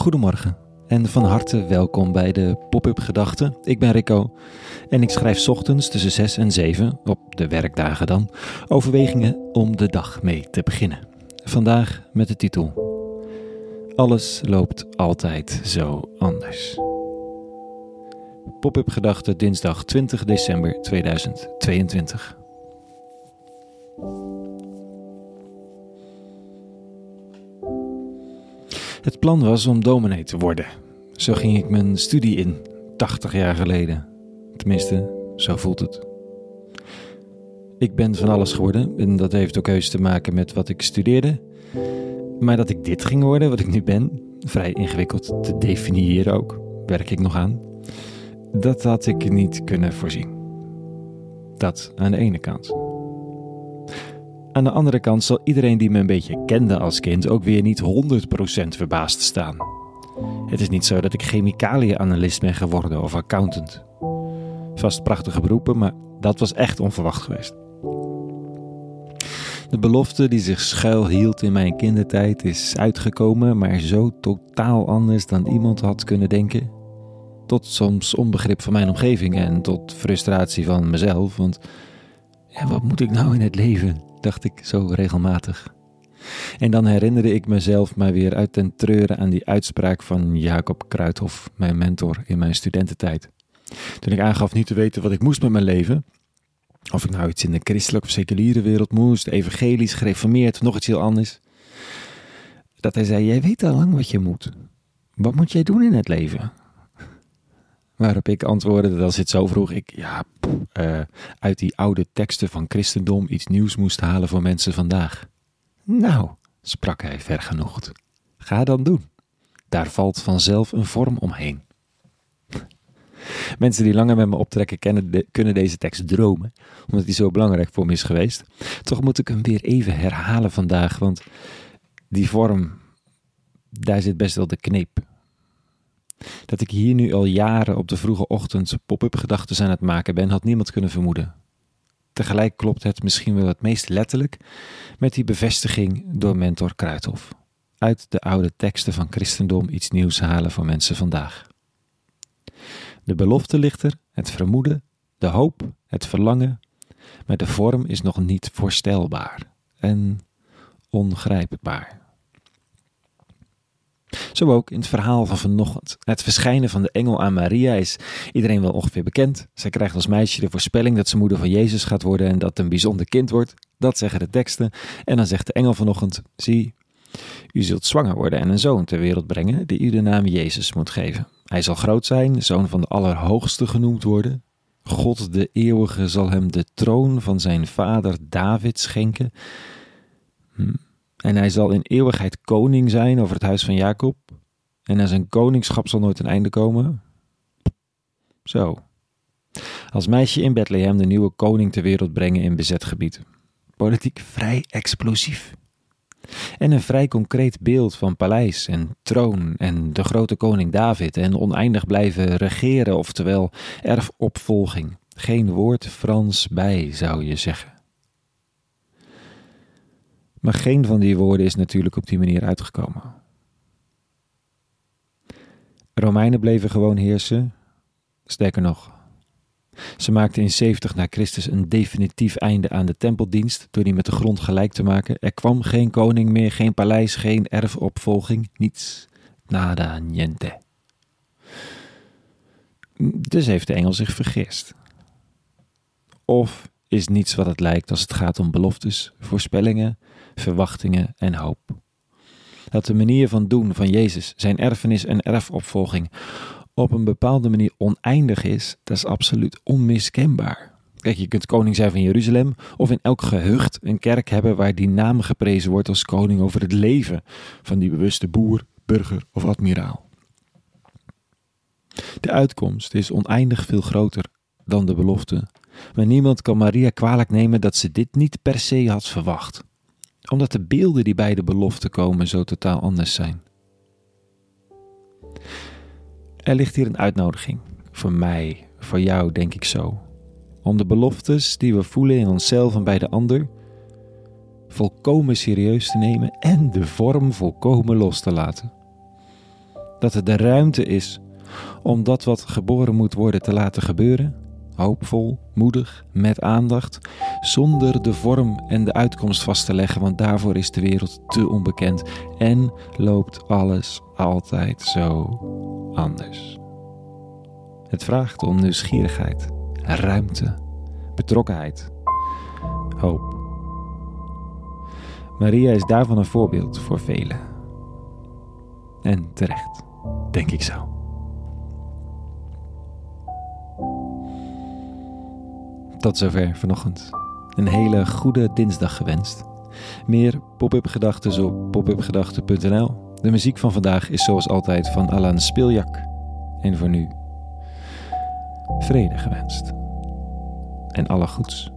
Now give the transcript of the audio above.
Goedemorgen en van harte welkom bij de Pop-up Gedachten. Ik ben Rico en ik schrijf ochtends tussen 6 en 7, op de werkdagen dan, overwegingen om de dag mee te beginnen. Vandaag met de titel Alles loopt altijd zo anders. Pop-up Gedachten dinsdag 20 december 2022. Het plan was om dominee te worden. Zo ging ik mijn studie in, 80 jaar geleden. Tenminste, zo voelt het. Ik ben van alles geworden en dat heeft ook heus te maken met wat ik studeerde. Maar dat ik dit ging worden, wat ik nu ben, vrij ingewikkeld te definiëren ook, werk ik nog aan. Dat had ik niet kunnen voorzien. Dat aan de ene kant. Aan de andere kant zal iedereen die me een beetje kende als kind ook weer niet 100% verbaasd staan. Het is niet zo dat ik chemicaliënanalist ben geworden of accountant. Vast prachtige beroepen, maar dat was echt onverwacht geweest. De belofte die zich schuil hield in mijn kindertijd is uitgekomen, maar zo totaal anders dan iemand had kunnen denken. Tot soms onbegrip van mijn omgeving en tot frustratie van mezelf, want ja, wat moet ik nou in het leven? dacht ik zo regelmatig. En dan herinnerde ik mezelf maar weer uit ten treuren aan die uitspraak van Jacob Kruithof, mijn mentor in mijn studententijd. Toen ik aangaf niet te weten wat ik moest met mijn leven, of ik nou iets in de christelijke of seculiere wereld moest, evangelisch, gereformeerd nog iets heel anders, dat hij zei: Jij weet al lang wat je moet. Wat moet jij doen in het leven? Waarop ik antwoordde dat als het zo vroeg, ik ja, uh, uit die oude teksten van christendom iets nieuws moest halen voor mensen vandaag. Nou, sprak hij vergenoegd, ga dan doen. Daar valt vanzelf een vorm omheen. Mensen die langer met me optrekken kennen kunnen deze tekst dromen, omdat die zo belangrijk voor me is geweest. Toch moet ik hem weer even herhalen vandaag, want die vorm, daar zit best wel de kneep. Dat ik hier nu al jaren op de vroege ochtend pop-up gedachten aan het maken ben, had niemand kunnen vermoeden. Tegelijk klopt het misschien wel het meest letterlijk met die bevestiging door mentor Kruithof. Uit de oude teksten van christendom iets nieuws halen voor mensen vandaag. De belofte ligt er, het vermoeden, de hoop, het verlangen, maar de vorm is nog niet voorstelbaar en ongrijpbaar. Zo ook in het verhaal van vanochtend. Het verschijnen van de engel aan Maria is iedereen wel ongeveer bekend. Zij krijgt als meisje de voorspelling dat ze moeder van Jezus gaat worden en dat een bijzonder kind wordt. Dat zeggen de teksten. En dan zegt de engel vanochtend: Zie, u zult zwanger worden en een zoon ter wereld brengen, die u de naam Jezus moet geven. Hij zal groot zijn, zoon van de Allerhoogste genoemd worden. God de Eeuwige zal hem de troon van zijn vader David schenken. Hm. En hij zal in eeuwigheid koning zijn over het huis van Jacob. En aan zijn koningschap zal nooit een einde komen. Zo. Als meisje in Bethlehem de nieuwe koning ter wereld brengen in bezet gebied. Politiek vrij explosief. En een vrij concreet beeld van paleis en troon en de grote koning David en oneindig blijven regeren, oftewel erfopvolging. Geen woord Frans bij, zou je zeggen. Maar geen van die woorden is natuurlijk op die manier uitgekomen. Romeinen bleven gewoon heersen. Sterker nog, ze maakten in 70 na Christus een definitief einde aan de tempeldienst door die met de grond gelijk te maken. Er kwam geen koning meer, geen paleis, geen erfopvolging, niets. Nada, niente. Dus heeft de engel zich vergist. Of is niets wat het lijkt als het gaat om beloftes, voorspellingen, verwachtingen en hoop. Dat de manier van doen van Jezus, zijn erfenis en erfopvolging, op een bepaalde manier oneindig is, dat is absoluut onmiskenbaar. Kijk, je kunt koning zijn van Jeruzalem of in elk gehucht een kerk hebben waar die naam geprezen wordt als koning over het leven van die bewuste boer, burger of admiraal. De uitkomst is oneindig veel groter dan de belofte, maar niemand kan Maria kwalijk nemen dat ze dit niet per se had verwacht omdat de beelden die bij de belofte komen zo totaal anders zijn. Er ligt hier een uitnodiging, voor mij, voor jou denk ik zo, om de beloftes die we voelen in onszelf en bij de ander volkomen serieus te nemen en de vorm volkomen los te laten. Dat er de ruimte is om dat wat geboren moet worden te laten gebeuren. Hoopvol, moedig, met aandacht, zonder de vorm en de uitkomst vast te leggen, want daarvoor is de wereld te onbekend en loopt alles altijd zo anders. Het vraagt om nieuwsgierigheid, ruimte, betrokkenheid, hoop. Maria is daarvan een voorbeeld voor velen. En terecht, denk ik zo. Tot zover vanochtend. Een hele goede dinsdag gewenst. Meer pop-up gedachten op popupgedachten.nl. De muziek van vandaag is zoals altijd van Alan Spiljak. En voor nu, vrede gewenst. En alle goeds.